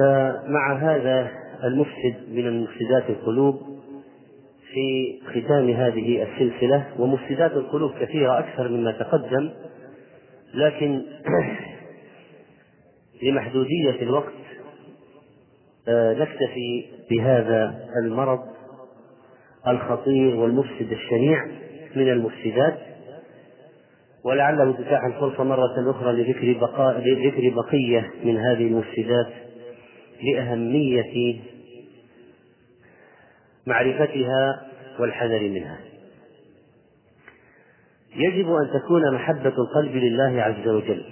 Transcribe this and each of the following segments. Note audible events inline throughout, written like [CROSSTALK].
فمع هذا المفسد من المفسدات القلوب في ختام هذه السلسلة ومفسدات القلوب كثيرة أكثر مما تقدم لكن [CLEARS THROAT] لمحدودية الوقت آه، نكتفي بهذا المرض الخطير والمفسد الشنيع من المفسدات. ولعله تتاح الفرصة مرة أخرى لذكر بقاء لذكر بقية من هذه المفسدات. لأهمية معرفتها والحذر منها. يجب أن تكون محبة القلب لله عز وجل،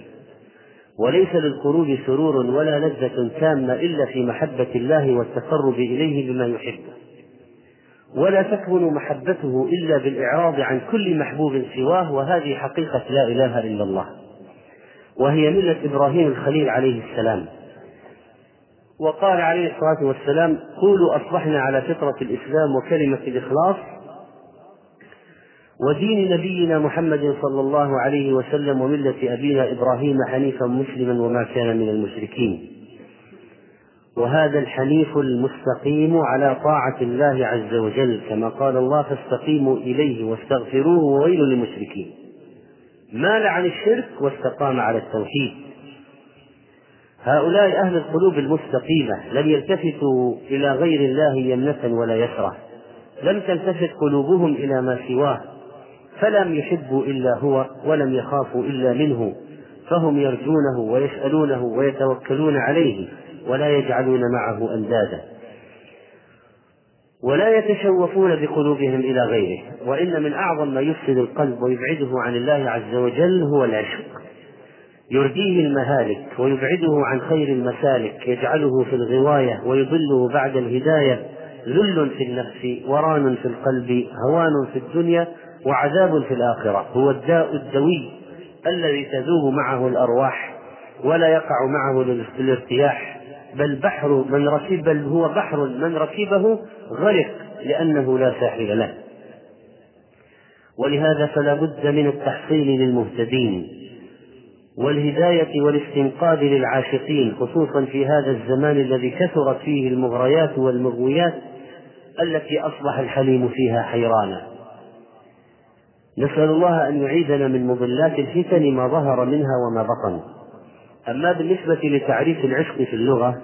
وليس للقلوب سرور ولا لذة تامة إلا في محبة الله والتقرب إليه بما يحبه. ولا تكمن محبته إلا بالإعراض عن كل محبوب سواه وهذه حقيقة لا إله إلا الله وهي ملة إبراهيم الخليل عليه السلام وقال عليه الصلاة والسلام قولوا أصبحنا على فطرة الإسلام وكلمة الإخلاص ودين نبينا محمد صلى الله عليه وسلم وملة أبينا إبراهيم حنيفا مسلما وما كان من المشركين. وهذا الحنيف المستقيم على طاعة الله عز وجل كما قال الله فاستقيموا إليه واستغفروه وويل للمشركين. مال عن الشرك واستقام على التوحيد. هؤلاء أهل القلوب المستقيمة لم يلتفتوا إلى غير الله يمنة ولا يسرة. لم تلتفت قلوبهم إلى ما سواه. فلم يحبوا إلا هو ولم يخافوا إلا منه. فهم يرجونه ويسألونه ويتوكلون عليه ولا يجعلون معه أندادا. ولا يتشوفون بقلوبهم إلى غيره. وإن من أعظم ما يفسد القلب ويبعده عن الله عز وجل هو العشق. يرديه المهالك ويبعده عن خير المسالك يجعله في الغواية ويضله بعد الهداية. ذل في النفس وران في القلب هوان في الدنيا وعذاب في الآخرة. هو الداء الدوي الذي تذوب معه الأرواح ولا يقع معه الارتياح بل بحر من ركب بل هو بحر من ركبه غرق لأنه لا ساحل له. ولهذا فلا بد من التحصيل للمهتدين. والهداية والاستنقاذ للعاشقين خصوصا في هذا الزمان الذي كثرت فيه المغريات والمغويات التي أصبح الحليم فيها حيرانا. نسأل الله أن يعيذنا من مضلات الفتن ما ظهر منها وما بطن. أما بالنسبة لتعريف العشق في اللغة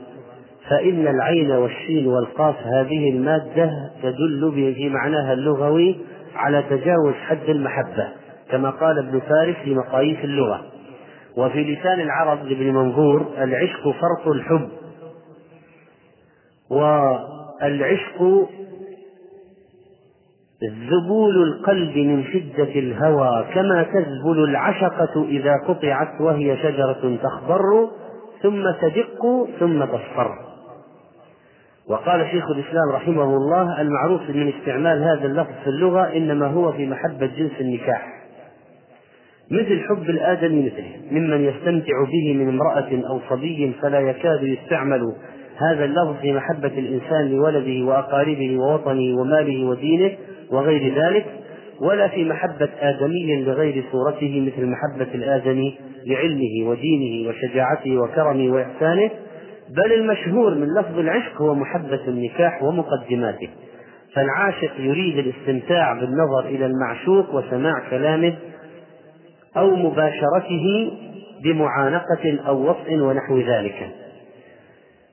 فإن العين والشين والقاف هذه المادة تدل في معناها اللغوي على تجاوز حد المحبة كما قال ابن فارس في مقاييس اللغة. وفي لسان العرب لابن منظور العشق فرط الحب. والعشق ذبول القلب من شدة الهوى كما تذبل العشقة إذا قطعت وهي شجرة تخضر ثم تدق ثم تصفر. وقال شيخ الإسلام رحمه الله المعروف من استعمال هذا اللفظ في اللغة إنما هو في محبة جنس النكاح. مثل حب الآدمي مثله ممن يستمتع به من امرأة أو صبي فلا يكاد يستعمل هذا اللفظ في محبة الإنسان لولده وأقاربه ووطنه وماله ودينه وغير ذلك ولا في محبة آدمي لغير صورته مثل محبة الآدمي لعلمه ودينه وشجاعته وكرمه وإحسانه بل المشهور من لفظ العشق هو محبة النكاح ومقدماته. فالعاشق يريد الاستمتاع بالنظر إلى المعشوق وسماع كلامه أو مباشرته بمعانقة أو وطء ونحو ذلك.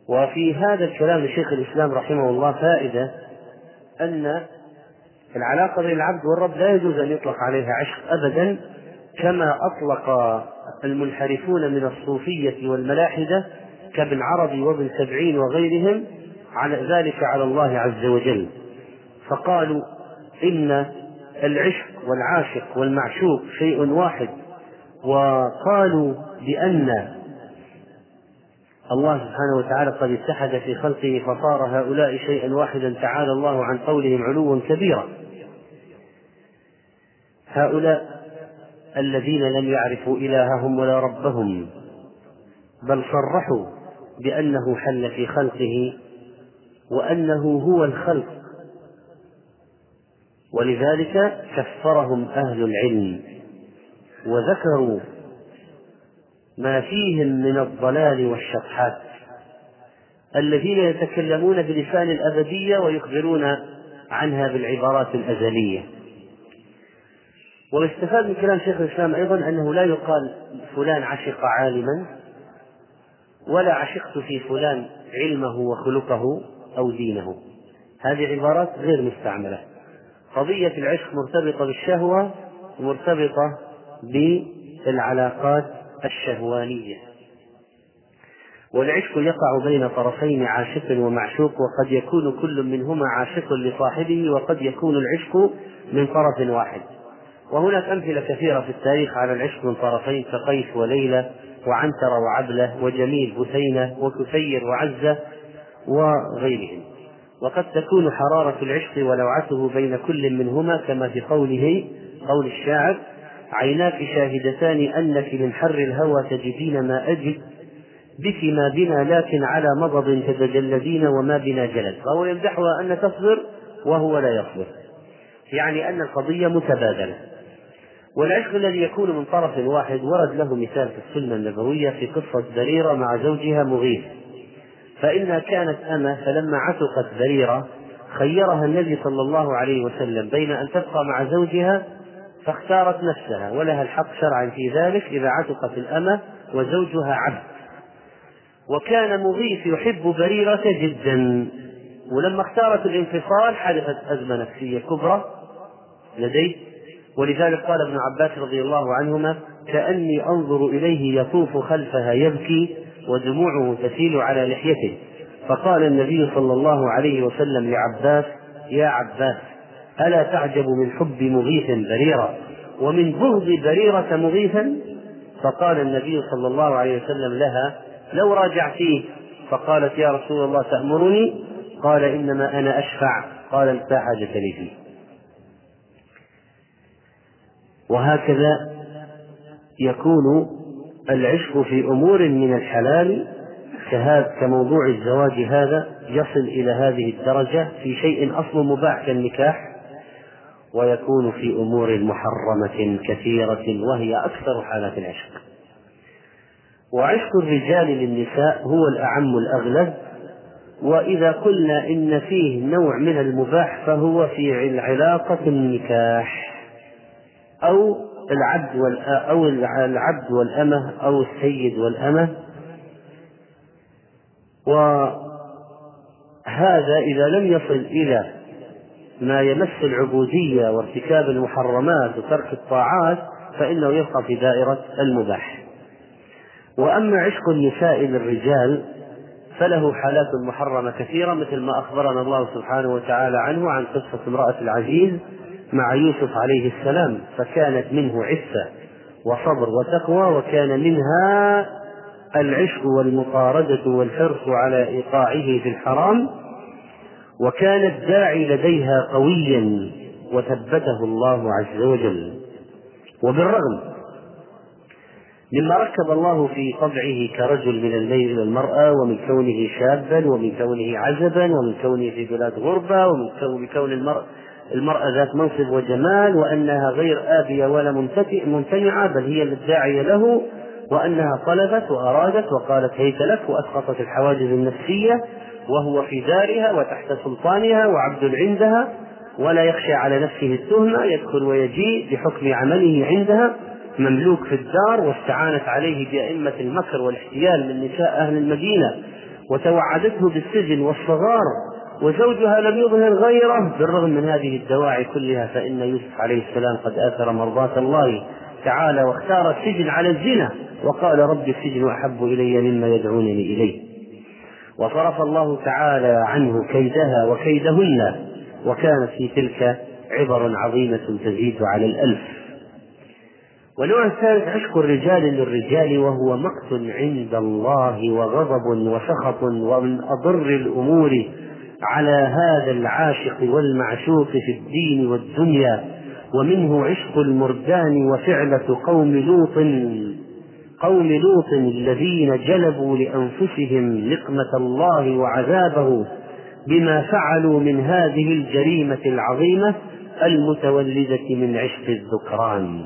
وفي هذا الكلام لشيخ الإسلام رحمه الله فائدة أن العلاقة بين العبد والرب لا يجوز أن يطلق عليها عشق أبدا كما أطلق المنحرفون من الصوفية والملاحدة كابن عربي وابن سبعين وغيرهم على ذلك على الله عز وجل. فقالوا إن العشق والعاشق والمعشوق شيء واحد وقالوا بأن الله سبحانه وتعالى قد اتحد في خلقه فصار هؤلاء شيئا واحدا تعالى الله عن قولهم علوا كبيرا. هؤلاء الذين لم يعرفوا إلههم ولا ربهم بل صرحوا بأنه حل في خلقه وأنه هو الخلق. ولذلك كفرهم أهل العلم. وذكروا ما فيهم من الضلال والشطحات الذين يتكلمون بلسان الأبدية ويخبرون عنها بالعبارات الأزلية. ويستفاد من كلام شيخ الإسلام أيضا أنه لا يقال فلان عشق عالما ولا عشقت في فلان علمه وخلقه أو دينه. هذه عبارات غير مستعملة. قضية العشق مرتبطة بالشهوة مرتبطة بالعلاقات الشهوانية. والعشق يقع بين طرفين عاشق ومعشوق وقد يكون كل منهما عاشق لصاحبه وقد يكون العشق من طرف واحد. وهناك أمثلة كثيرة في التاريخ على العشق من طرفين كقيس وليلى وعنتر وعبلة وجميل بثينة وكثير وعزة وغيرهم. وقد تكون حرارة العشق ولوعته بين كل منهما كما في قوله قول الشاعر عيناك شاهدتان أنك من حر الهوى تجدين ما أجد بك ما بنا لكن على مضض تتجلدين وما بنا جلد. فهو يمدحها أن تصبر وهو لا يصبر. يعني أن القضية متبادلة. والعشق الذي يكون من طرف واحد ورد له مثال في السنة النبوية في قصة بريرة مع زوجها مغيث. فإنها كانت أمة فلما عتقت بريرة خيرها النبي صلى الله عليه وسلم بين أن تبقى مع زوجها فاختارت نفسها ولها الحق شرعا في ذلك إذا عتقت الأمة وزوجها عبد. وكان مغيث يحب بريرة جدا ولما اختارت الانفصال حدثت أزمة نفسية كبرى لديه. ولذلك قال ابن عباس رضي الله عنهما كأني أنظر إليه يطوف خلفها يبكي ودموعه تسيل على لحيته فقال النبي صلى الله عليه وسلم لعباس يا عباس ألا تعجب من حب مغيث بريرة ومن بغض بريرة مغيثا فقال النبي صلى الله عليه وسلم لها لو راجعتيه. فقالت يا رسول الله تأمرني؟ قال إنما أنا أشفع. قال لا حاجة لي فيه. وهكذا يكون العشق في أمور من الحلال كموضوع الزواج هذا يصل إلى هذه الدرجة في شيء أصل مباح كالنكاح. ويكون في أمور محرمة كثيرة وهي أكثر حالات العشق. وعشق الرجال للنساء هو الأعم الأغلب وإذا قلنا إن فيه نوع من المباح فهو في علاقة النكاح أو العبد أو العبد والأمة أو السيد والأمة. وهذا إذا لم يصل إلى ما يمس العبودية وارتكاب المحرمات وترك الطاعات فإنه يبقى في دائرة المباح. وأما عشق النساء للرجال فله حالات محرمة كثيرة مثل ما أخبرنا الله سبحانه وتعالى عنه عن قصة امرأة العزيز مع يوسف عليه السلام فكانت منه عفة وصبر وتقوى وكان منها العشق والمطاردة والحرص على إيقاعه في الحرام وكان الداعي لديها قويا وثبته الله عز وجل. وبالرغم مما ركب الله في طبعه كرجل من الليل إلى المرأة ومن كونه شابا ومن كونه عزبا ومن كونه في بلاد غربة ومن كون المرأة المرأة ذات منصب وجمال وأنها غير آبية ولا ممتنعة بل هي الداعية له وأنها طلبت وأرادت وقالت هيت لك وأسقطت الحواجز النفسية وهو في دارها وتحت سلطانها وعبد عندها ولا يخشى على نفسه التهمة يدخل ويجيء بحكم عمله عندها مملوك في الدار واستعانت عليه بأئمة المكر والاحتيال من نساء أهل المدينة وتوعدته بالسجن والصغار وزوجها لم يظهر غيره بالرغم من هذه الدواعي كلها فإن يوسف عليه السلام قد آثر مرضاة الله تعالى واختار السجن على الزنا وقال رب السجن أحب إلي مما يدعونني إليه. وصرف الله تعالى عنه كيدها وكيدهن وكانت في تلك عبر عظيمة تزيد على الألف. والنوع الثالث عشق الرجال للرجال وهو مقت عند الله وغضب وسخط ومن أضر الأمور على هذا العاشق والمعشوق في الدين والدنيا. ومنه عشق المردان وفعلة قوم لوط قوم لوط الذين جلبوا لأنفسهم نقمة الله وعذابه بما فعلوا من هذه الجريمة العظيمة المتولدة من عشق الذكران.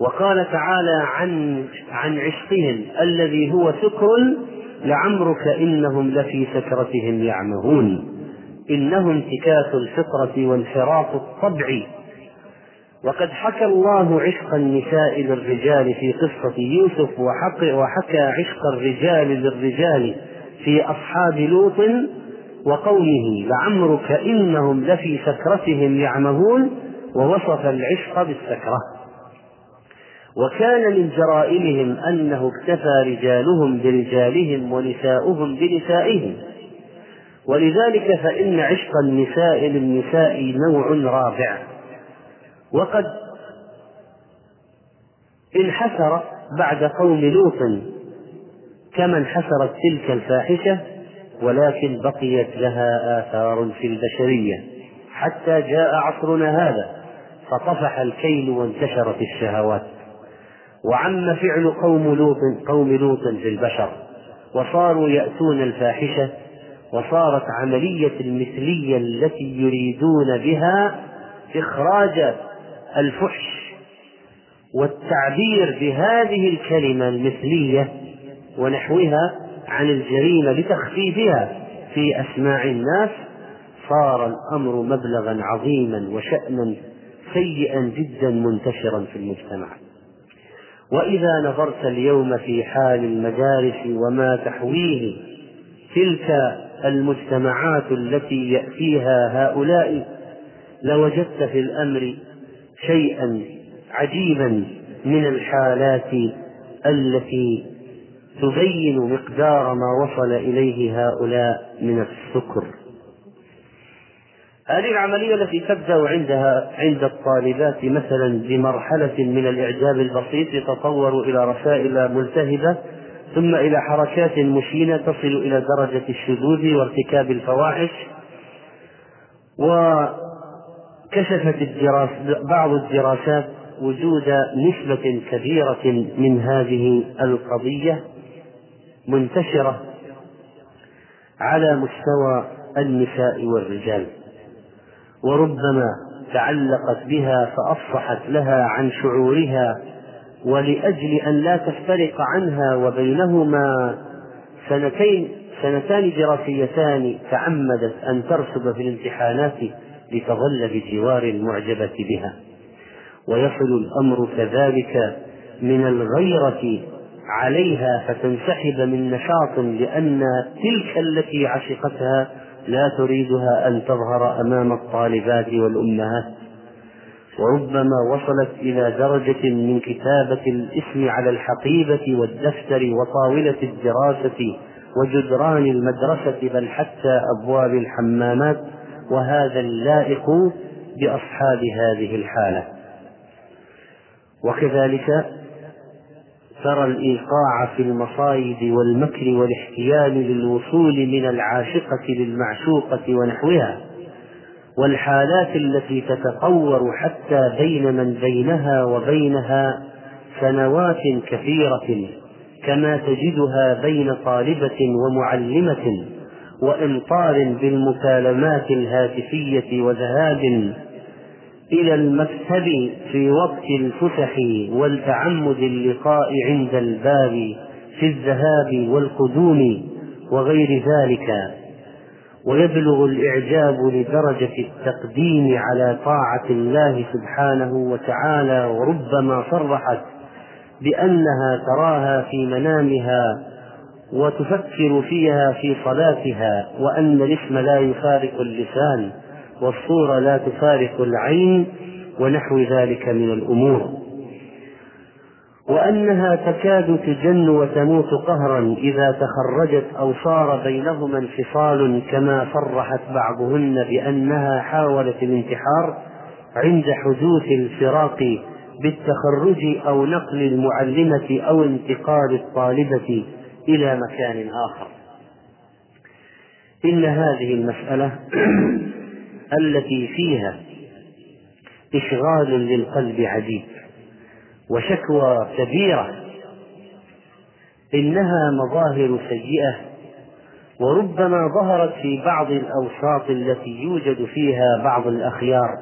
وقال تعالى عن عن عشقهم الذي هو سكر لعمرك إنهم لفي سكرتهم يعمهون. إنه انتكاس الفطرة وانحراف الطبع. وقد حكى الله عشق النساء للرجال في قصة يوسف وحكى, وحكى عشق الرجال للرجال في أصحاب لوط وقومه لعمرك إنهم لفي سكرتهم يعمهون ووصف العشق بالسكرة. وكان من جرائمهم أنه اكتفى رجالهم برجالهم ونساؤهم بنسائهم. ولذلك فإن عشق النساء للنساء نوع رابع. وقد انحسر بعد قوم لوط كما انحسرت تلك الفاحشة ولكن بقيت لها آثار في البشرية. حتى جاء عصرنا هذا فطفح الكيل وانتشرت الشهوات. وعم فعل قوم لوط قوم لوط في البشر وصاروا يأتون الفاحشة وصارت عملية المثلية التي يريدون بها إخراج الفحش والتعبير بهذه الكلمة المثلية ونحوها عن الجريمة لتخفيفها في أسماع الناس صار الأمر مبلغا عظيما وشأنا سيئا جدا منتشرا في المجتمع. وإذا نظرت اليوم في حال المدارس وما تحويه تلك المجتمعات التي يأتيها هؤلاء لوجدت في الأمر شيئا عجيبا من الحالات التي تبين مقدار ما وصل إليه هؤلاء من السكر. هذه العملية التي تبدأ عندها عند الطالبات مثلا بمرحلة من الإعجاب البسيط يتطور إلى رسائل ملتهبة ثم إلى حركات مشينة تصل إلى درجة الشذوذ وارتكاب الفواحش. وكشفت الدراس بعض الدراسات وجود نسبة كبيرة من هذه القضية منتشرة على مستوى النساء والرجال. وربما تعلقت بها فأفصحت لها عن شعورها ولأجل أن لا تفترق عنها وبينهما سنتين سنتان دراسيتان تعمدت أن ترسب في الامتحانات لتظل بجوار المعجبة بها. ويصل الأمر كذلك من الغيرة عليها فتنسحب من نشاط لأن تلك التي عشقتها لا تريدها أن تظهر أمام الطالبات والأمهات. وربما وصلت إلى درجة من كتابة الاسم على الحقيبة والدفتر وطاولة الدراسة وجدران المدرسة بل حتى أبواب الحمامات وهذا اللائق بأصحاب هذه الحالة. وكذلك ترى الإيقاع في المصايد والمكر والاحتيال للوصول من العاشقة للمعشوقة ونحوها والحالات التي تتطور حتى بين من بينها وبينها سنوات كثيرة كما تجدها بين طالبة ومعلمة. وإمطار بالمكالمات الهاتفية وذهاب إلى المكتب في وقت الفسح والتعمد اللقاء عند الباب في الذهاب والقدوم وغير ذلك. ويبلغ الإعجاب لدرجة التقديم على طاعة الله سبحانه وتعالى وربما صرحت بأنها تراها في منامها وتفكر فيها في صلاتها وأن الاسم لا يفارق اللسان والصورة لا تفارق العين ونحو ذلك من الأمور. وأنها تكاد تجن وتموت قهرا إذا تخرجت أو صار بينهما انفصال كما صرحت بعضهن بأنها حاولت الانتحار عند حدوث الفراق بالتخرج أو نقل المعلمة أو انتقال الطالبة. إلى مكان آخر. إن هذه المسألة [CLEARS THROAT] التي فيها إشغال للقلب عجيب وشكوى كبيرة إنها مظاهر سيئة وربما ظهرت في بعض الأوساط التي يوجد فيها بعض الأخيار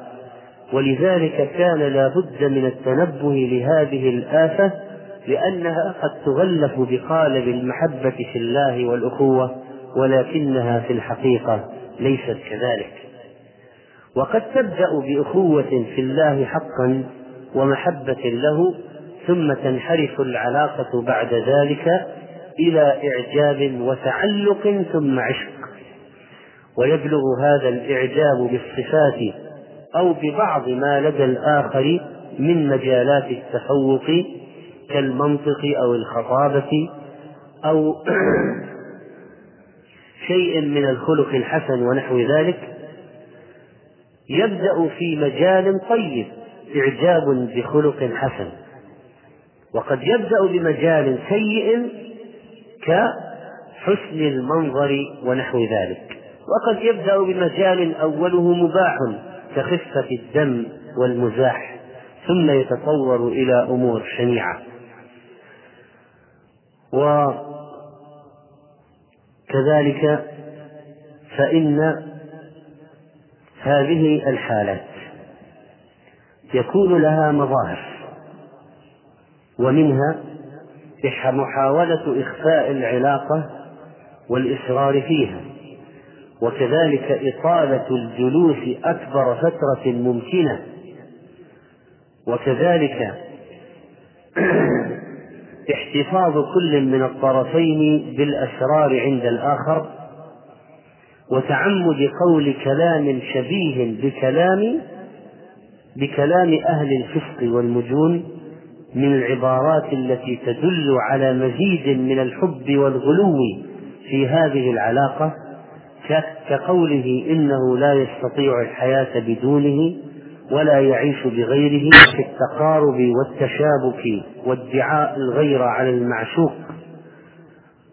ولذلك كان لا بد من التنبه لهذه الآفة لأنها قد تغلف بقالب المحبة في الله والأخوة ولكنها في الحقيقة ليست كذلك. وقد تبدأ بأخوة في الله حقا ومحبة له ثم تنحرف العلاقة بعد ذلك إلى إعجاب وتعلق ثم عشق. ويبلغ هذا الإعجاب بالصفات أو ببعض ما لدى الآخر من مجالات التفوق كالمنطق أو الخطابة أو [CLEARS THROAT] شيء من الخلق الحسن ونحو ذلك يبدأ في مجال طيب إعجاب بخلق حسن. وقد يبدأ بمجال سيء كحسن المنظر ونحو ذلك. وقد يبدأ بمجال أوله مباح كخفة الدم والمزاح ثم يتطور إلى أمور شنيعة. وكذلك فإن هذه الحالات يكون لها مظاهر ومنها محاولة إخفاء العلاقة والإصرار فيها وكذلك إطالة الجلوس أكبر فترة ممكنة وكذلك [CLEARS THROAT] احتفاظ كل من الطرفين بالأسرار عند الآخر وتعمد قول كلام شبيه بكلام بكلام أهل الفسق والمجون من العبارات التي تدل على مزيد من الحب والغلو في هذه العلاقة كقوله إنه لا يستطيع الحياة بدونه ولا يعيش بغيره في التقارب والتشابك وادعاء الغير على المعشوق.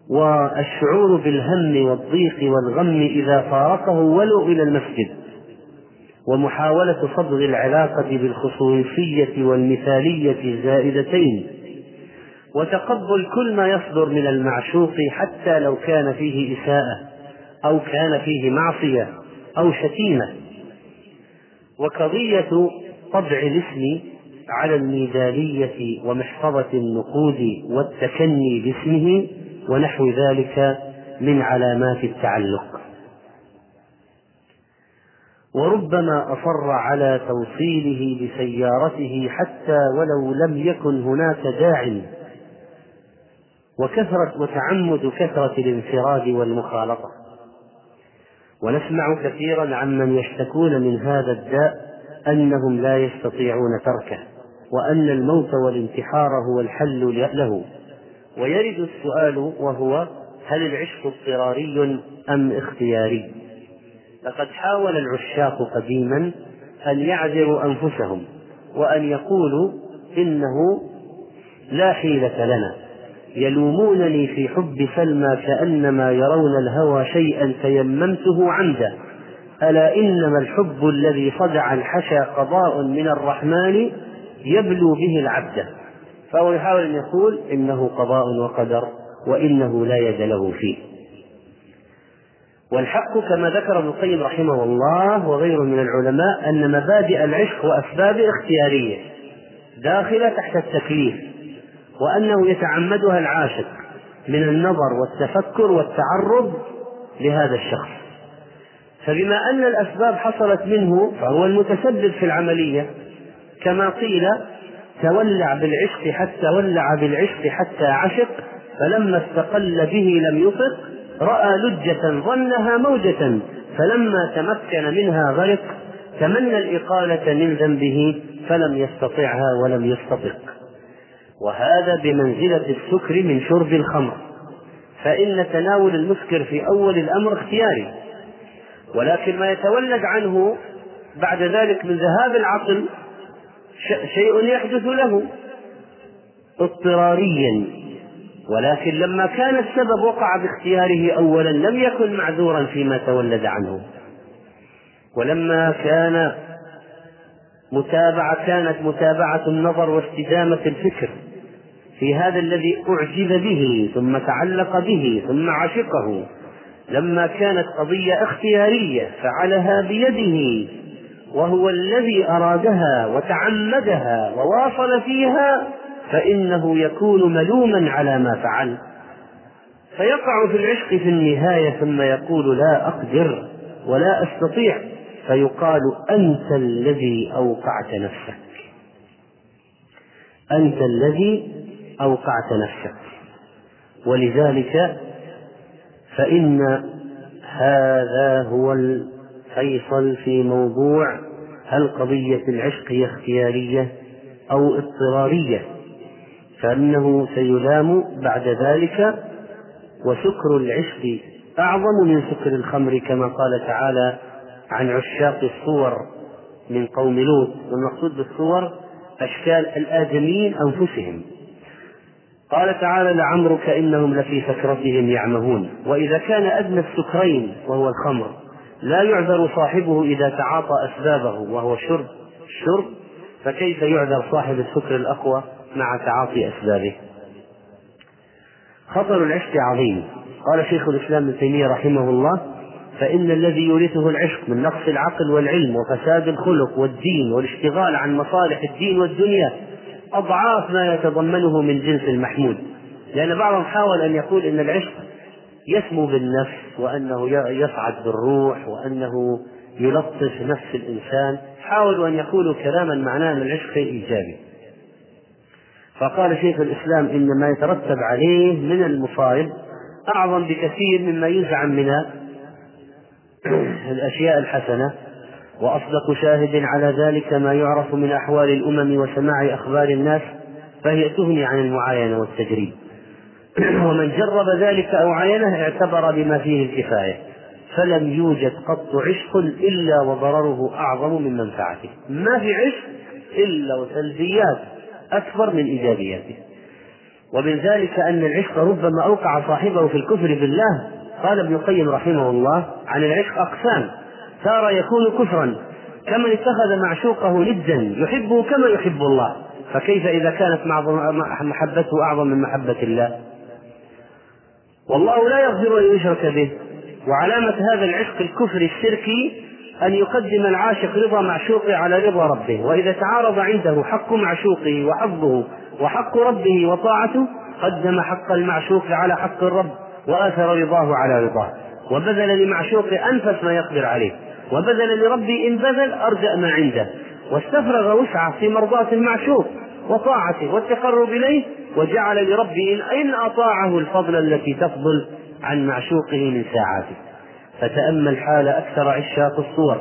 والشعور بالهم والضيق والغم إذا فارقه ولو إلى المسجد. ومحاولة صبغ العلاقة بالخصوصية والمثالية الزائدتين وتقبل كل ما يصدر من المعشوق حتى لو كان فيه إساءة أو كان فيه معصية أو شتيمة. وقضية طبع الاسم على الميزانية ومحفظة النقود والتكني باسمه ونحو ذلك من علامات التعلق. وربما أصر على توصيله بسيارته حتى ولو لم يكن هناك داع. وكثرة وتعمد كثرة الانفراد والمخالطة. ونسمع كثيرا عمن يشتكون من هذا الداء أنهم لا يستطيعون تركه وأن الموت والانتحار هو الحل له. ويرد السؤال وهو هل العشق اضطراري أم اختياري؟ لقد حاول العشاق قديما أن يعذروا أنفسهم وأن يقولوا إنه لا حيلة لنا. يلومونني في حب سلمى كأنما يرون الهوى شيئا تيممته عمدا. ألا إنما الحب الذي صدع الحشا قضاء من الرحمن يبلو به العبد. فهو يحاول أن يقول إنه قضاء وقدر وإنه لا يد له فيه. والحق كما ذكر ابن القيم رحمه الله وغيره من العلماء أن مبادئ العشق وأسباب اختيارية داخلة تحت التكليف. وأنه يتعمدها العاشق من النظر والتفكر والتعرض لهذا الشخص. فبما أن الأسباب حصلت منه فهو المتسبب في العملية كما قيل تولع بالعشق حتى ولع بالعشق حتى عشق فلما استقل به لم يطق رأى لجة ظنها موجة فلما تمكن منها غرق تمنى الإقالة من ذنبه فلم يستطعها ولم يستطق. وهذا بمنزلة السكر من شرب الخمر. فإن تناول المسكر في أول الأمر اختياري. ولكن ما يتولد عنه بعد ذلك من ذهاب العقل شيء يحدث له. اضطراريا. ولكن لما كان السبب وقع باختياره اولا لم يكن معذورا فيما تولد عنه. ولما كان متابعة كانت متابعة النظر واستدامة الفكر. في هذا الذي أعجب به ثم تعلق به ثم عشقه. لما كانت قضية اختيارية فعلها بيده وهو الذي أرادها وتعمدها وواصل فيها فإنه يكون ملوما على ما فعل. فيقع في العشق في النهاية ثم يقول لا أقدر ولا أستطيع فيقال أنت الذي أوقعت نفسك. أنت الذي أوقعت نفسك. ولذلك فإن هذا هو الفيصل في موضوع هل قضية العشق هي اختيارية أو اضطرارية. فإنه سيلام بعد ذلك وسكر العشق أعظم من سكر الخمر كما قال تعالى عن عشاق الصور من قوم لوط. والمقصود بالصور أشكال الآدميين أنفسهم. قال تعالى لعمرك إنهم لفي سكرتهم يعمهون وإذا كان أدنى السكرين وهو الخمر لا يعذر صاحبه إذا تعاطى أسبابه وهو شرب الشرب فكيف يعذر صاحب السكر الأقوى مع تعاطي أسبابه؟ خطر العشق عظيم. قال شيخ الإسلام ابن تيمية رحمه الله فإن الذي يورثه العشق من نقص العقل والعلم وفساد الخلق والدين والاشتغال عن مصالح الدين والدنيا أضعاف ما يتضمنه من جنس المحمود. لأن بعضهم حاول أن يقول إن العشق يسمو بالنفس وأنه يصعد بالروح وأنه يلطف نفس الإنسان. حاولوا أن يقولوا كلاما معناه أن العشق شيء إيجابي. فقال شيخ الإسلام إن ما يترتب عليه من المصائب أعظم بكثير مما يزعم من [CLEARS THROAT] الأشياء الحسنة. وأصدق شاهد على ذلك ما يعرف من أحوال الأمم وسماع أخبار الناس فهي تغني عن المعاينة والتجريب. [CLEARS THROAT] ومن جرب ذلك أو عينه اعتبر بما فيه الكفاية فلم يوجد قط عشق إلا وضرره أعظم من منفعته. ما في عشق إلا وسلبيات أكبر من إيجابياته. ومن ذلك أن العشق ربما أوقع صاحبه في الكفر بالله قال ابن القيم رحمه الله عن العشق أقسام. تارة يكون كفرا. كمن اتخذ معشوقه ندا يحبه كما يحب الله. فكيف إذا كانت محبته أعظم من محبة الله؟ والله لا يغفر أن يشرك به. وعلامة هذا العشق الكفر الشركي أن يقدم العاشق رضا معشوقه على رضا ربه. وإذا تعارض عنده حق معشوقه وحظه وحق ربه وطاعته قدم حق المعشوق على حق الرب وآثر رضاه على رضاه. وبذل لمعشوقه أنفس ما يقدر عليه. وبذل لربه إن بذل أرجأ ما عنده. واستفرغ وسعة في مرضاة المعشوق وطاعته والتقرب إليه وجعل لربه إن أطاعه الفضل التي تفضل عن معشوقه من ساعاته. فتأمل حال أكثر عشاق الصور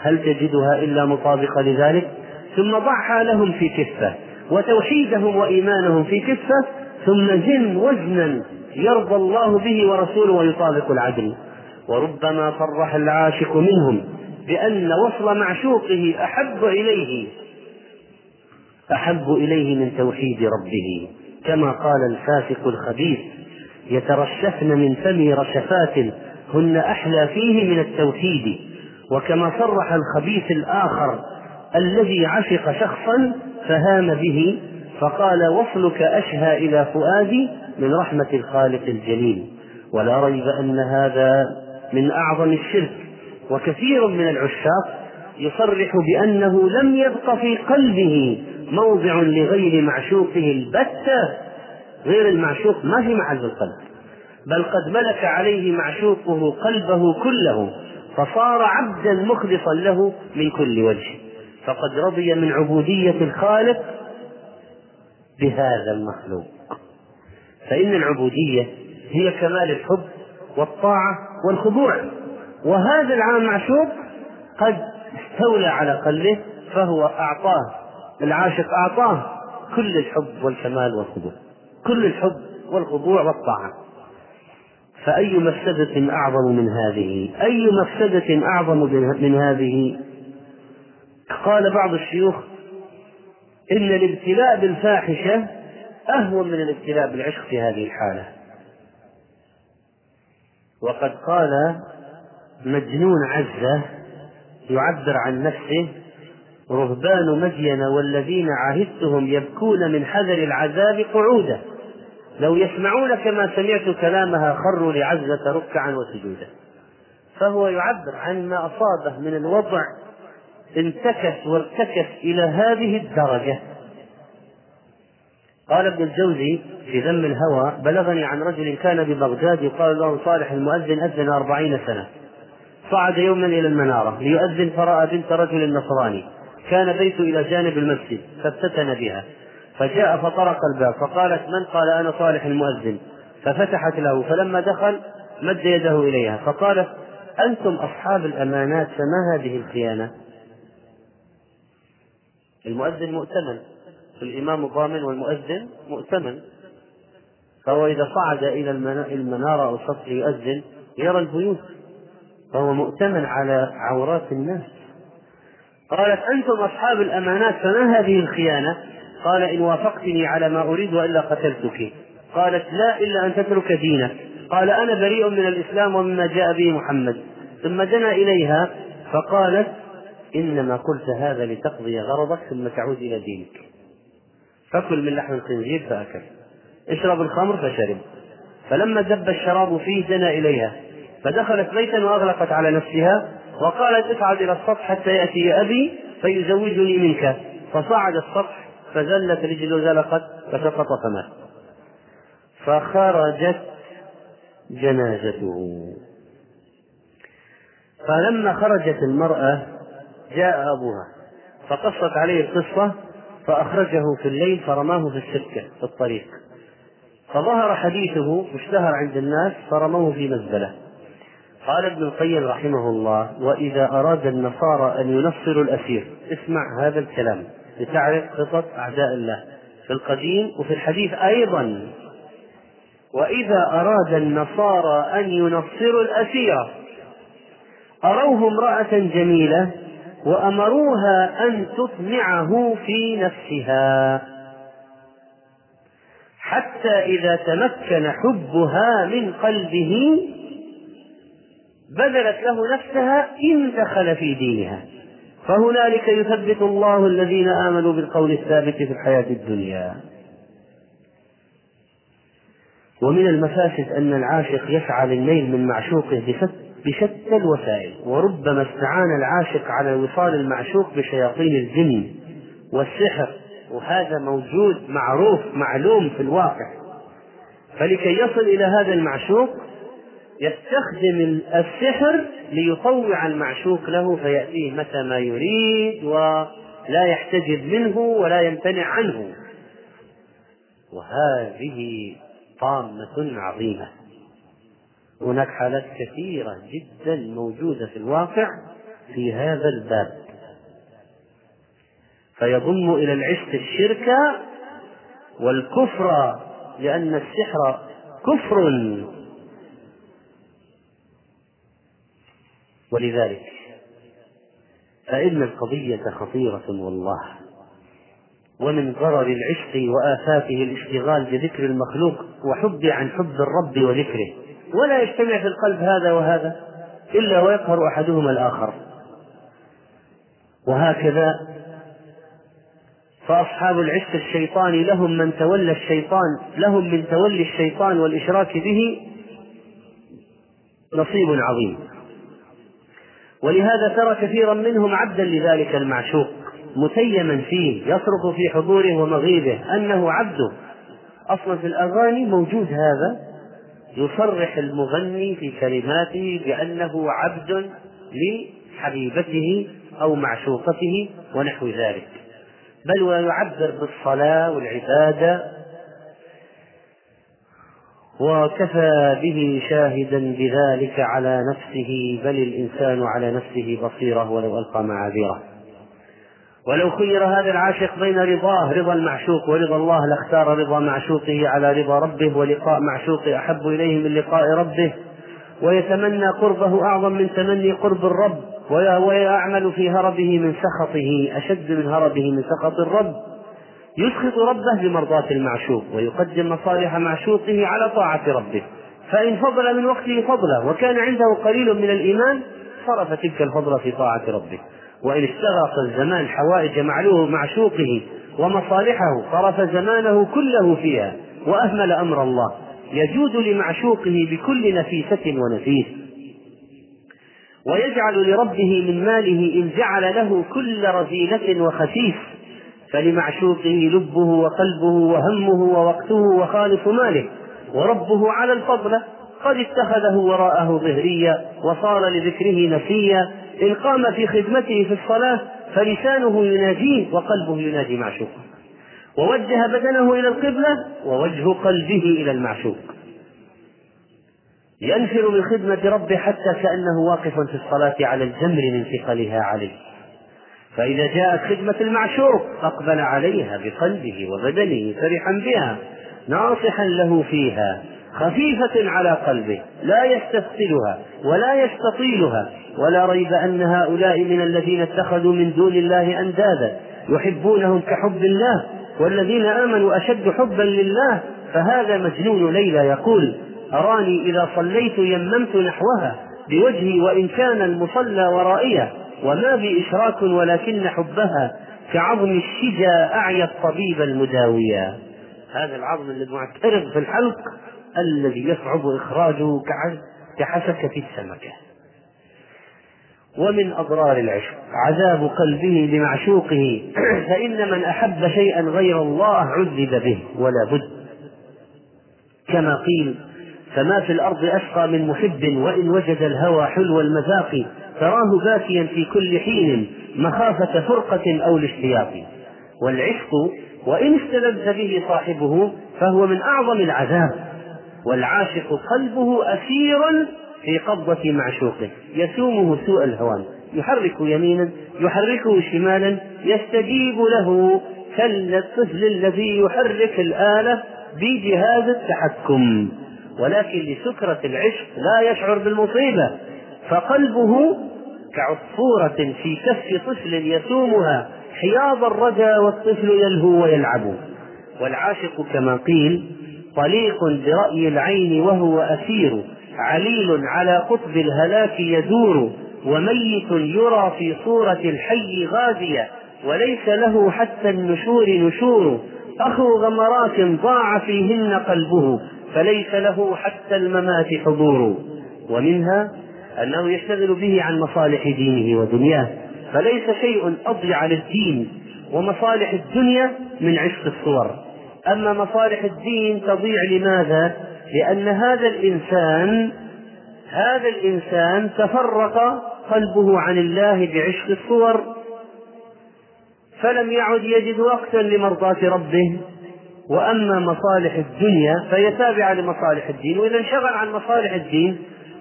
هل تجدها إلا مطابقة لذلك؟ ثم ضع حالهم في كفة وتوحيدهم وإيمانهم في كفة ثم زن وزنا يرضى الله به ورسوله ويطابق العدل. وربما صرح العاشق منهم بأن وصل معشوقه أحب إليه أحب إليه من توحيد ربه. كما قال الفاسق الخبيث يترشفن من فم رشفات هن أحلى فيه من التوحيد. وكما صرح الخبيث الآخر الذي عشق شخصا فهام به فقال وصلك أشهى إلى فؤادي من رحمة الخالق الجليل. ولا ريب أن هذا من أعظم الشرك وكثير من العشاق يصرح بأنه لم يبق في قلبه موضع لغير معشوقه البتة غير المعشوق ما في محل القلب بل قد ملك عليه معشوقه قلبه كله فصار عبدا مخلصا له من كل وجه فقد رضي من عبودية الخالق بهذا المخلوق. فإن العبودية هي كمال الحب والطاعة والخضوع. وهذا العام معشوق قد استولى على قلبه فهو أعطاه العاشق أعطاه كل الحب والكمال والخضوع. كل الحب والخضوع والطاعة. فأي مفسدة أعظم من هذه؟ أي مفسدة أعظم من هذه؟ قال بعض الشيوخ إن الابتلاء بالفاحشة أهون من الابتلاء بالعشق في هذه الحالة. وقد قال مجنون عزة يعبر عن نفسه رهبان مدين والذين عهدتهم يبكون من حذر العذاب قعودا. لو يسمعون كما سمعت كلامها خروا لعزة ركعا وسجودا. فهو يعبر عن ما أصابه من الوضع انتكس وارتكس إلى هذه الدرجة. قال ابن الجوزي في ذم الهوى بلغني عن رجل كان ببغداد يقال له صالح المؤذن أذن أربعين سنة. صعد يوما إلى المنارة ليؤذن فرأى بنت رجل نصراني. كان بيته إلى جانب المسجد فافتتن بها. فجاء فطرق الباب فقالت من قال أنا صالح المؤذن؟ ففتحت له فلما دخل مد يده إليها فقالت أنتم أصحاب الأمانات فما هذه الخيانة؟ المؤذن مؤتمن. الإمام ضامن والمؤذن مؤتمن. فهو إذا صعد إلى المنارة أو السطح يؤذن يرى البيوت. فهو مؤتمن على عورات الناس. قالت أنتم أصحاب الأمانات فما هذه الخيانة؟ قال إن وافقتني على ما أريد وإلا قتلتك. قالت لا إلا أن تترك دينك. قال أنا بريء من الإسلام ومما جاء به محمد. ثم دنا إليها فقالت إنما قلت هذا لتقضي غرضك ثم تعود إلى دينك. فكل من لحم الخنزير فأكل. اشرب الخمر فشرب. فلما دب الشراب فيه دنا إليها. فدخلت بيتا وأغلقت على نفسها وقالت اصعد إلى السطح حتى يأتي أبي فيزوجني منك. فصعد السطح فزلت رجله زلقت فسقط فمات. فخرجت جنازته. فلما خرجت المرأة جاء أبوها. فقصت عليه القصة فأخرجه في الليل فرماه في السكة في الطريق. فظهر حديثه واشتهر عند الناس فرموه في مزبلة قال ابن القيم رحمه الله وإذا أراد النصارى أن ينصروا الأسير اسمع هذا الكلام لتعرف خطط أعداء الله في القديم وفي الحديث أيضا. وإذا أراد النصارى أن ينصروا الأسير أروه امرأة جميلة وأمروها أن تطمعه في نفسها. حتى إذا تمكن حبها من قلبه بذلت له نفسها إن دخل في دينها. فهنالك يثبت الله الذين آمنوا بالقول الثابت في الحياة الدنيا. ومن المفاسد أن العاشق يسعى للنيل من معشوقه بشتى الوسائل وربما استعان العاشق على وصال المعشوق بشياطين الجن والسحر وهذا موجود معروف معلوم في الواقع. فلكي يصل إلى هذا المعشوق يستخدم السحر ليطوع المعشوق له فيأتيه متى ما يريد ولا يحتجب منه ولا يمتنع عنه. وهذه طامة عظيمة. هناك حالات كثيرة جدا موجودة في الواقع في هذا الباب. فيضم إلى العشق الشرك والكفر لأن السحر كفر. ولذلك فإن القضية خطيرة والله. ومن ضرر العشق وآفاته الاشتغال بذكر المخلوق وحب عن حب الرب وذكره. ولا يجتمع في القلب هذا وهذا إلا ويقهر أحدهما الآخر. وهكذا فأصحاب العشق الشيطاني لهم من تولى الشيطان لهم من تولي الشيطان والإشراك به نصيب عظيم. ولهذا ترى كثيرا منهم عبدا لذلك المعشوق متيما فيه يصرخ في حضوره ومغيبه أنه عبده. أصلا في الأغاني موجود هذا يصرح المغني في كلماته بأنه عبد لحبيبته أو معشوقته ونحو ذلك. بل ويعبر بالصلاة والعبادة وكفى به شاهدا بذلك على نفسه بل الإنسان على نفسه بصيرة ولو ألقى معاذيره. ولو خير هذا العاشق بين رضاه رضا المعشوق ورضا الله لاختار رضا معشوقه على رضا ربه ولقاء معشوقه أحب إليه من لقاء ربه. ويتمنى قربه أعظم من تمني قرب الرب ويعمل في هربه من سخطه أشد من هربه من سخط الرب. يسخط ربه بمرضاة المعشوق ويقدم مصالح معشوقه على طاعة ربه. فإن فضل من وقته فضله وكان عنده قليل من الإيمان صرف تلك الفضل في طاعة ربه. وإن استغرق الزمان حوائج معشوقه ومصالحه صرف زمانه كله فيها وأهمل أمر الله. يجود لمعشوقه بكل نفيسة ونفيس. ويجعل لربه من ماله إن جعل له كل رذيلة وخسيس. فلمعشوقه لبه وقلبه وهمه ووقته وخالص ماله. وربه على الفضل قد اتخذه وراءه ظهريا وصار لذكره نسيا. إن قام في خدمته في الصلاة فلسانه يناجيه وقلبه يناجي معشوقه ووجه بدنه إلى القبلة ووجه قلبه إلى المعشوق. ينفر من خدمة ربه حتى كأنه واقف في الصلاة على الجمر من ثقلها عليه. فإذا جاءت خدمة المعشوق أقبل عليها بقلبه وبدنه فرحا بها ناصحا له فيها. خفيفة على قلبه لا يستثقلها ولا يستطيلها ولا ريب أن هؤلاء من الذين اتخذوا من دون الله أندادا يحبونهم كحب الله والذين آمنوا أشد حبا لله فهذا مجنون ليلى يقول أراني إذا صليت يممت نحوها بوجهي وإن كان المصلى ورائيا وما بي إشراك ولكن حبها كعظم الشجا أعيا الطبيب المداويا هذا العظم المعترض في الحلق الذي يصعب إخراجه كحسكة السمكة. ومن أضرار العشق عذاب قلبه لمعشوقه [CLEARS THROAT] فإن من أحب شيئا غير الله عذب به ولا بد. كما قيل فما في الأرض أشقى من محب وإن وجد الهوى حلو المذاق تراه باكيا في كل حين مخافة فرقة أو الاشتياق. والعشق وإن استلذ به صاحبه فهو من أعظم العذاب. والعاشق قلبه أسير في قبضة معشوقه. يسومه سوء الهوان. يحرك يمينا يحركه شمالا. يستجيب له كالطفل الذي يحرك الآلة بجهاز التحكم. ولكن لسكرة العشق لا يشعر بالمصيبة. فقلبه كعصفورة في كف طفل يسومها. حياض الرجا والطفل يلهو ويلعب. والعاشق كما قيل طليق برأي العين وهو أسير عليل على قطب الهلاك يدور وميت يرى في صورة الحي غازية وليس له حتى النشور نشور. أخو غمرات ضاع فيهن قلبه فليس له حتى الممات حضور. ومنها أنه يشتغل به عن مصالح دينه ودنياه فليس شيء أضيع للدين ومصالح الدنيا من عشق الصور. أما مصالح الدين تضيع لماذا؟ لأن هذا الإنسان هذا الإنسان تفرق قلبه عن الله بعشق الصور فلم يعد يجد وقتا لمرضاة ربه وأما مصالح الدنيا فهي تابعة لمصالح الدين وإذا انشغل عن مصالح الدين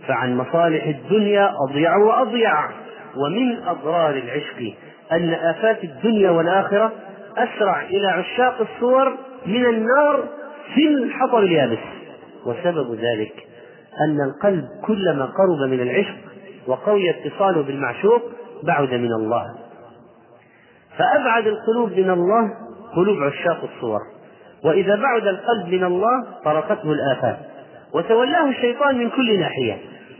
فعن مصالح الدنيا أضيع وأضيع ومن أضرار العشق أن آفات الدنيا والآخرة أسرع إلى عشاق الصور من النار في الحطب اليابس. وسبب ذلك أن القلب كلما قرب من العشق وقوي اتصاله بالمعشوق بعد من الله. فأبعد القلوب من الله قلوب عشاق الصور. وإذا بعد القلب من الله طرقته الآفات. وتولاه الشيطان من كل ناحية.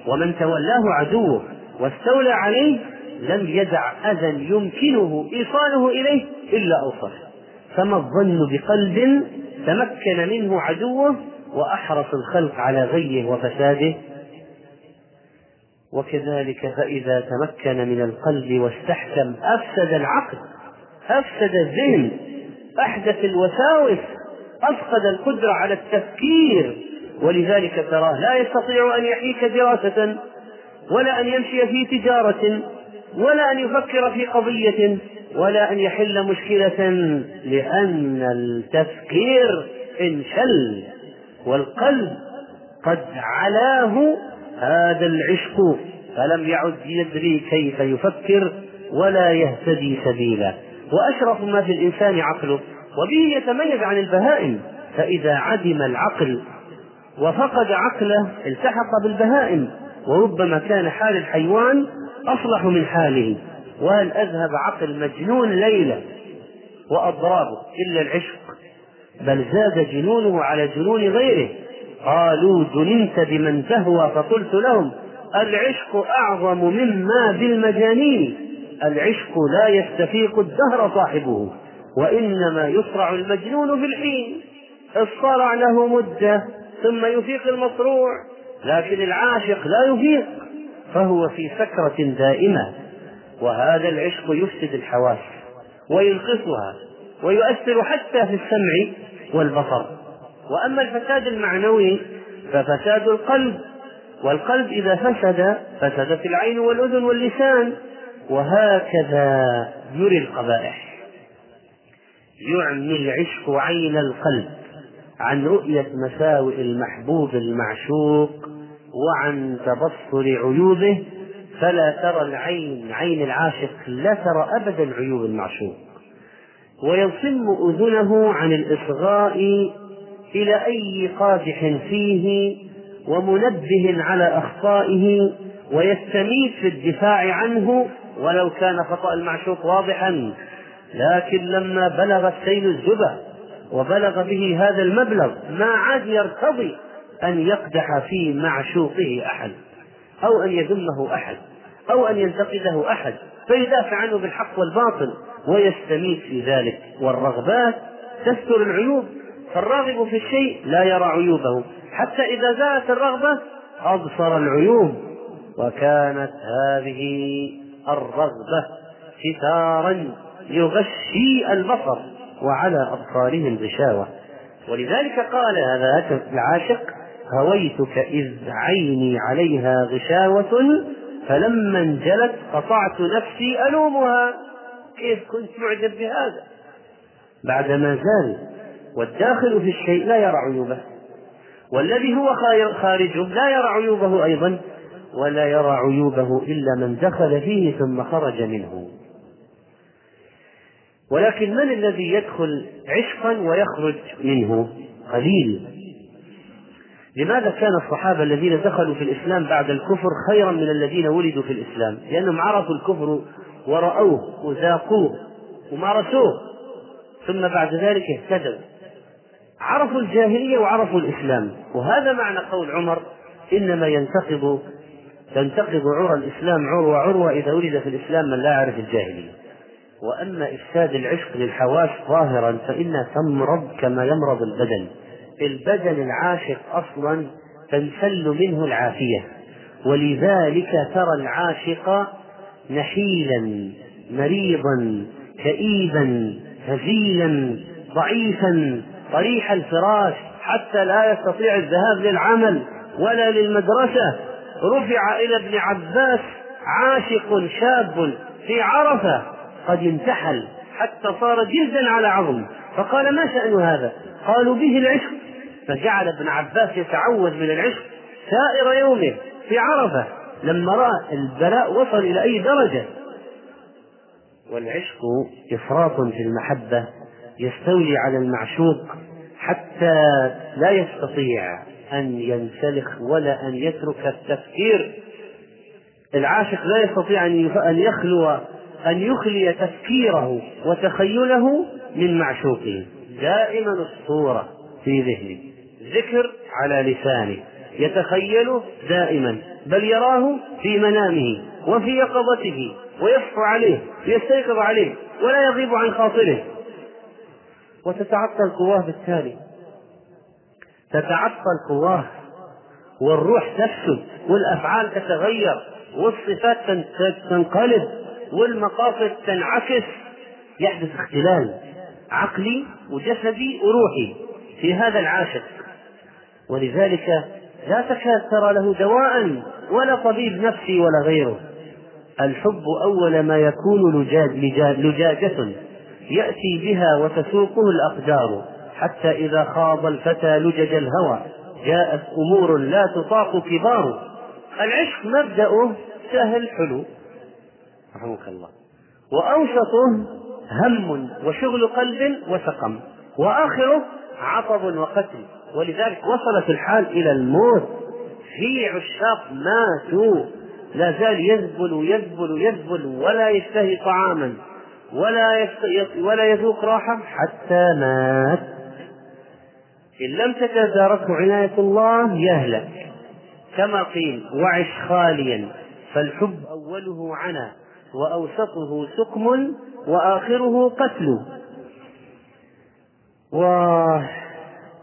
ومن تولاه عدوه واستولى عليه لم يدع أذى يمكنه إيصاله إليه إلا أوصله فما الظن بقلب تمكن منه عدوه وأحرص الخلق على غيه وفساده. وكذلك فإذا تمكن من القلب واستحكم أفسد العقل أفسد الذهن أحدث الوساوس أفقد القدرة على التفكير. ولذلك تراه لا يستطيع أن يحيك دراسة ولا أن يمشي في تجارة ولا أن يفكر في قضية. ولا أن يحل مشكلة لأن التفكير انشل والقلب قد علاه هذا العشق فلم يعد يدري كيف يفكر ولا يهتدي سبيلا. وأشرف ما في الإنسان عقله وبه يتميز عن البهائم فإذا عدم العقل وفقد عقله التحق بالبهائم وربما كان حال الحيوان أصلح من حاله. وهل أذهب عقل مجنون ليلة وأضرابه إلا العشق. بل زاد جنونه على جنون غيره. قالوا جننت بمن تهوى فقلت لهم العشق أعظم مما بالمجانين. العشق لا يستفيق الدهر صاحبه وإنما يصرع المجنون في الحين. الصرع له مدة ثم يفيق المصروع لكن العاشق لا يفيق فهو في سكرة دائمة. وهذا العشق يفسد الحواس وينقصها ويؤثر حتى في السمع والبصر. وأما الفساد المعنوي ففساد القلب والقلب إذا فسد فسدت العين والأذن واللسان وهكذا يري القبائح. يعمي العشق عين القلب عن رؤية مساوئ المحبوب المعشوق وعن تبصر عيوبه فلا ترى العين عين العاشق لا ترى أبدا عيوب المعشوق. ويصم أذنه عن الإصغاء إلى أي قادح فيه ومنبه على أخطائه ويستميت في الدفاع عنه ولو كان خطأ المعشوق واضحا. لكن لما بلغ السيل الزبا وبلغ به هذا المبلغ ما عاد يرتضي أن يقدح في معشوقه أحد. أو أن يذمه أحد أو أن ينتقده أحد فيدافع عنه بالحق والباطل ويستميت في ذلك. والرغبات تستر العيوب فالراغب في الشيء لا يرى عيوبه. حتى إذا زالت الرغبة أبصر العيوب. وكانت هذه الرغبة ستارا يغشي البصر وعلى أبصارهم غشاوة. ولذلك قال هذا العاشق هويتك إذ عيني عليها غشاوة فلما انجلت قطعت نفسي ألومها. كيف كنت معجب بهذا؟ بعدما زال والداخل في الشيء لا يرى عيوبه والذي هو خارجه لا يرى عيوبه أيضا ولا يرى عيوبه إلا من دخل فيه ثم خرج منه. ولكن من الذي يدخل عشقا ويخرج منه؟ قليل. لماذا كان الصحابة الذين دخلوا في الإسلام بعد الكفر خيرا من الذين ولدوا في الإسلام؟ لأنهم عرفوا الكفر ورأوه وذاقوه ومارسوه ثم بعد ذلك اهتدوا. عرفوا الجاهلية وعرفوا الإسلام. وهذا معنى قول عمر إنما ينتقض تنتقض عرى الإسلام عروة عروة إذا ولد في الإسلام من لا يعرف الجاهلية. وأما إفساد العشق للحواس ظاهرا فإنها تمرض كما يمرض البدن. البدن العاشق أصلا تنسل منه العافية. ولذلك ترى العاشق نحيلا مريضا كئيبا هزيلا ضعيفا طريح الفراش حتى لا يستطيع الذهاب للعمل ولا للمدرسة. رفع إلى ابن عباس عاشق شاب في عرفة قد انتحل حتى صار جلدا على عظم. فقال ما شأن هذا؟ قالوا به العشق. فجعل ابن عباس يتعوذ من العشق سائر يومه في عرفة لما رأى البلاء وصل إلى أي درجة. والعشق إفراط في المحبة يستولي على المعشوق حتى لا يستطيع أن ينسلخ ولا أن يترك التفكير. العاشق لا يستطيع أن يخلو أن يخلي تفكيره وتخيله من معشوقه. دائما الصورة في ذهنه. ذكر على لسانه يتخيله دائما بل يراه في منامه وفي يقظته ويصحو عليه يستيقظ عليه ولا يغيب عن خاطره. وتتعطل قواه بالتالي. تتعطل قواه والروح تفسد والأفعال تتغير والصفات تنقلب والمقاصد تنعكس. يحدث اختلال عقلي وجسدي وروحي في هذا العاشق. ولذلك لا تكاد ترى له دواء ولا طبيب نفسي ولا غيره. الحب أول ما يكون لجاجة يأتي بها وتسوقه الأقدار حتى إذا خاض الفتى لجج الهوى جاءت أمور لا تطاق كبار. العشق مبدأه سهل حلو. رحمك الله. وأوسطه هم وشغل قلب وسقم وآخره عطب وقتل. ولذلك وصلت الحال إلى الموت. في عشاق ماتوا. لا زال يذبل يذبل يذبل ولا يشتهي طعاما ولا ولا يذوق راحة حتى مات. إن لم تتداركه عناية الله يهلك كما قيل وعش خاليا فالحب أوله عنا وأوسطه سقم وآخره قتل.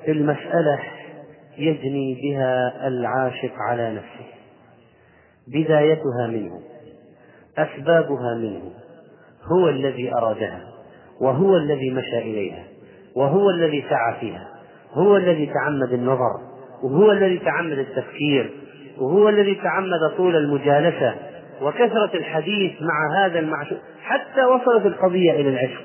والمسألة يجني بها العاشق على نفسه بدايتها منه أسبابها منه هو الذي أرادها وهو الذي مشى إليها وهو الذي سعى فيها هو الذي تعمد النظر وهو الذي تعمد التفكير وهو الذي تعمد طول المجالسة وكثرة الحديث مع هذا المعشوق حتى وصلت القضية إلى العشق.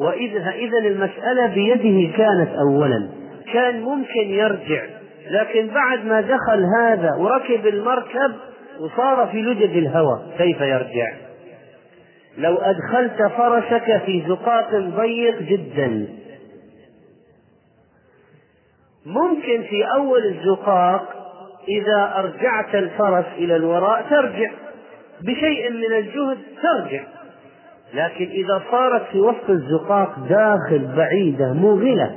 وإذا إذا المسألة بيده كانت أولا. كان ممكن يرجع لكن بعد ما دخل هذا وركب المركب وصار في لجج الهوى كيف يرجع؟ لو أدخلت فرسك في زقاق ضيق جدا. ممكن في أول الزقاق إذا أرجعت الفرس إلى الوراء ترجع بشيء من الجهد ترجع. لكن إذا صارت في وسط الزقاق داخل بعيدة موغلة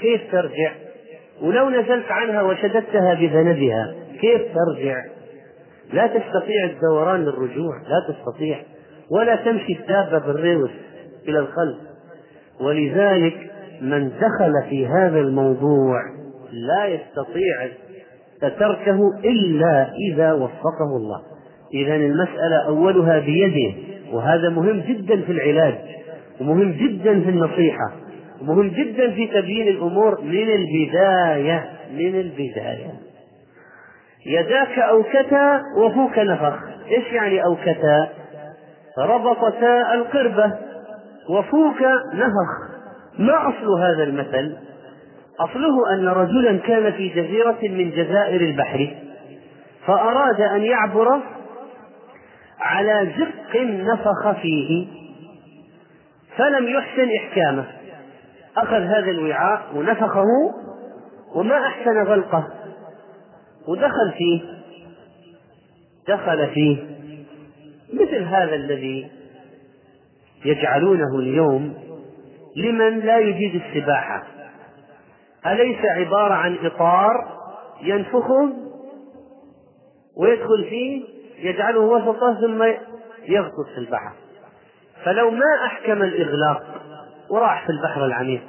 كيف ترجع؟ ولو نزلت عنها وشددتها بذنبها كيف ترجع؟ لا تستطيع الدوران للرجوع لا تستطيع. ولا تمشي الدابة بالريوس إلى الخلف. ولذلك من دخل في هذا الموضوع لا يستطيع تركه إلا إذا وفقه الله. إذا المسألة أولها بيده وهذا مهم جدا في العلاج ومهم جدا في النصيحة. ومهم جدا في تبيين الأمور. من البداية من البداية. يداك أوكتا وفوك نفخ. إيش يعني أوكتا ربطتا القربة وفوك نفخ. ما أصل هذا المثل؟ أصله أن رجلا كان في جزيرة من جزائر البحر فأراد أن يعبر على زق نفخ فيه فلم يحسن إحكامه. أخذ هذا الوعاء ونفخه وما أحسن غلقه. ودخل فيه. دخل فيه. مثل هذا الذي يجعلونه اليوم لمن لا يجيد السباحة. أليس عبارة عن إطار ينفخه ويدخل فيه يجعله وسطه ثم يغطس في البحر؟ فلو ما أحكم الإغلاق وراح في البحر العميق.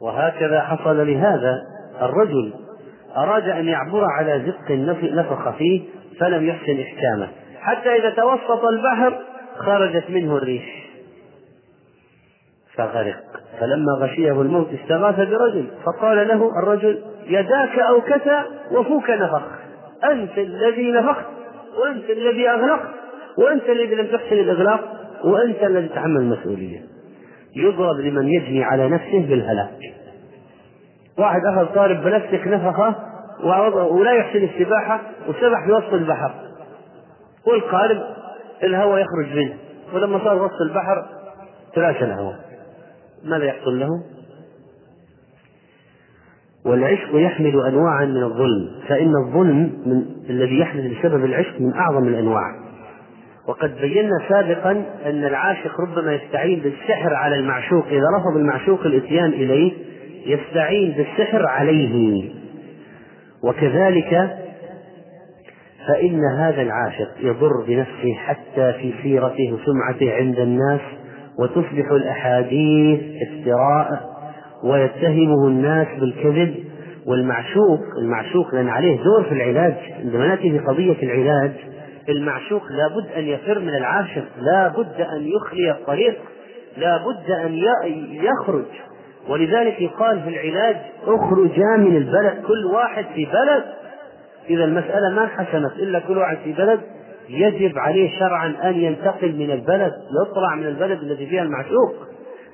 وهكذا حصل لهذا الرجل. أراد أن يعبر على زق نفخ فيه فلم يحسن إحكامه. حتى إذا توسط البحر خرجت منه الريح فغرق. فلما غشيه الموت استغاث برجل. فقال له الرجل يداك أوكتا وفوك نفخ. أنت الذي نفخت وأنت الذي أغلقت وأنت الذي لم تحسن الإغلاق وأنت الذي تحمل المسؤولية يضرب لمن يجني على نفسه بالهلاك. واحد أخذ طارب بلاستيك نفخة ولا يحسن السباحة وسبح في وسط البحر والقارب الهواء يخرج منه. ولما صار وسط البحر تلاشى الهواء. ماذا يحصل له؟ والعشق يحمل انواعا من الظلم فإن الظلم من الذي يحدث بسبب العشق من أعظم الأنواع. وقد بينا سابقا أن العاشق ربما يستعين بالسحر على المعشوق إذا رفض المعشوق الإتيان إليه يستعين بالسحر عليه. وكذلك فإن هذا العاشق يضر بنفسه حتى في سيرته وسمعته عند الناس وتصبح الأحاديث افتراء ويتهمه الناس بالكذب. والمعشوق المعشوق لأن عليه دور في العلاج عندما نأتي في قضية العلاج المعشوق لابد أن يفر من العاشق لا بد أن يخلي الطريق لا بد أن يخرج. ولذلك يقال في العلاج اخرجا من البلد كل واحد في بلد. إذا المسألة ما انحسمت إلا كل واحد في بلد يجب عليه شرعا أن ينتقل من البلد يطلع من البلد الذي فيها المعشوق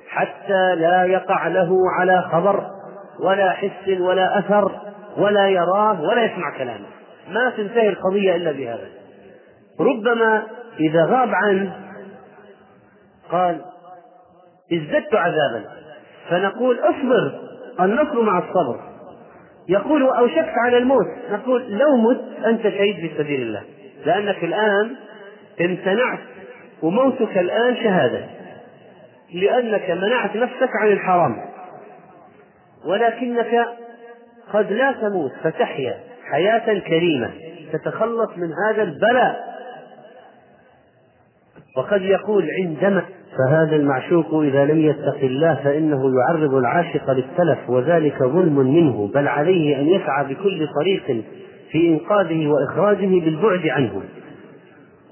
حتى لا يقع له على خبر ولا حس ولا أثر ولا يراه ولا يسمع كلامه. ما تنتهي القضية إلا بهذا. ربما إذا غاب عنه قال ازددت عذابا. فنقول اصبر النصر مع الصبر. يقول أوشكت على الموت. نقول لو مت أنت شهيد في سبيل الله. لأنك الآن امتنعت وموتك الآن شهادة. لأنك منعت نفسك عن الحرام. ولكنك قد لا تموت فتحيا حياة كريمة تتخلص من هذا البلاء. وقد يقول عندما فهذا المعشوق إذا لم يتق الله فإنه يعرض العاشق للتلف وذلك ظلم منه بل عليه أن يسعى بكل طريق في إنقاذه وإخراجه بالبعد عنه.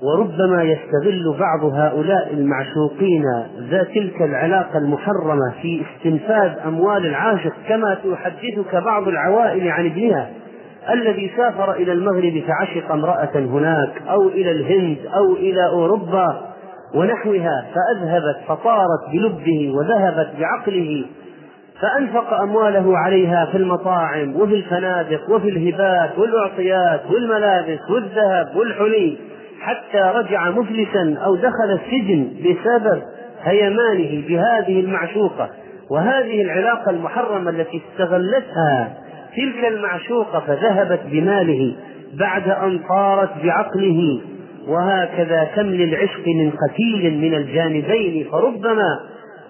وربما يستغل بعض هؤلاء المعشوقين ذا تلك العلاقة المحرمة في استنفاذ أموال العاشق كما تحدثك بعض العوائل عن ابنها الذي سافر إلى المغرب فعشق امرأة هناك أو إلى الهند أو إلى أوروبا. ونحوها فأذهبت فطارت بلبه وذهبت بعقله فأنفق أمواله عليها في المطاعم وفي الفنادق وفي الهبات والأعطيات والملابس والذهب والحلي حتى رجع مفلسا أو دخل السجن بسبب هيمانه بهذه المعشوقة. وهذه العلاقة المحرمة التي استغلتها تلك المعشوقة فذهبت بماله بعد أن طارت بعقله. وهكذا كم للعشق من قتيل من الجانبين فربما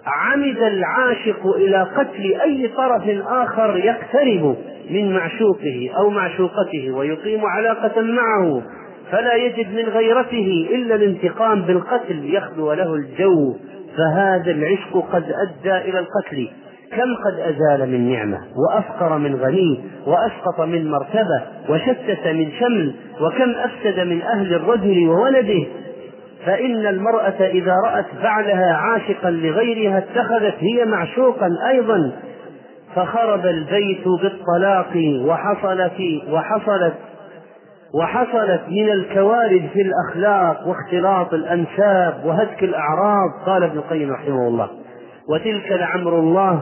عمد العاشق إلى قتل أي طرف آخر يقترب من معشوقه أو معشوقته ويقيم علاقة معه. فلا يجد من غيرته إلا الانتقام بالقتل يخلو له الجو. فهذا العشق قد أدى إلى القتل. كم قد أزال من نعمة وأفقر من غني وأسقط من مرتبة وشتت من شمل وكم أفسد من أهل الرجل وولده. فإن المرأة إذا رأت بعلها عاشقا لغيرها اتخذت هي معشوقا أيضا. فخرب البيت بالطلاق وحصلت وحصلت وحصلت من الكوارث في الأخلاق واختلاط الأنساب وهتك الأعراض. قال ابن القيم رحمه الله وتلك لعمر الله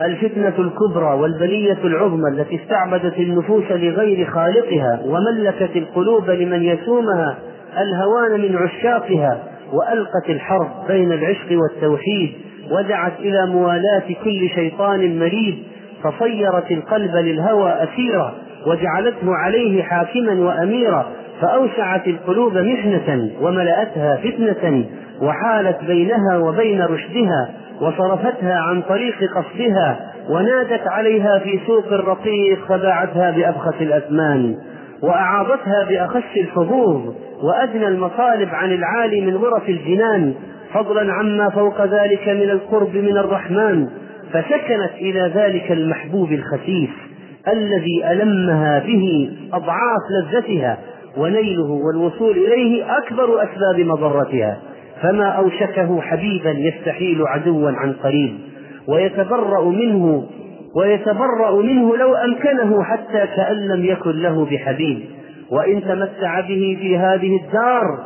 الفتنة الكبرى والبلية العظمى التي استعبدت النفوس لغير خالقها وملكت القلوب لمن يسومها الهوان من عشاقها وألقت الحرب بين العشق والتوحيد ودعت إلى موالاة كل شيطان مريد فصيرت القلب للهوى أسيرا وجعلته عليه حاكما وأميرا فأوسعت القلوب محنة وملأتها فتنة وحالت بينها وبين رشدها وصرفتها عن طريق قصدها ونادت عليها في سوق الرقيق فباعتها بأبخس الأثمان وأعاضتها بأخس الحظوظ وأدنى المطالب عن العالي من غرف الجنان فضلا عما فوق ذلك من القرب من الرحمن فسكنت إلى ذلك المحبوب الخسيس الذي ألمها به أضعاف لذتها ونيله والوصول إليه أكبر أسباب مضرتها. فما أوشكه حبيبا يستحيل عدوا عن قريب ويتبرأ منه ويتبرأ منه لو أمكنه حتى كأن لم يكن له بحبيب. وإن تمتع به في هذه الدار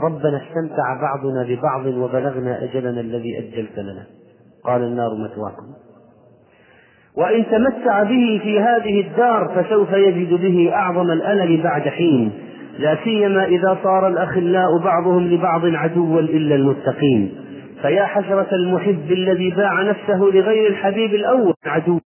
ربنا استمتع بعضنا ببعض وبلغنا أجلنا الذي أجلت لنا. قال النار مثواكم. وإن تمتع به في هذه الدار فسوف يجد به أعظم الألم بعد حين. لا سيما إذا صار الأخلاء بعضهم لبعض عدوا إلا المتقين. فيا حسرة المحب الذي باع نفسه لغير الحبيب الأول عدو.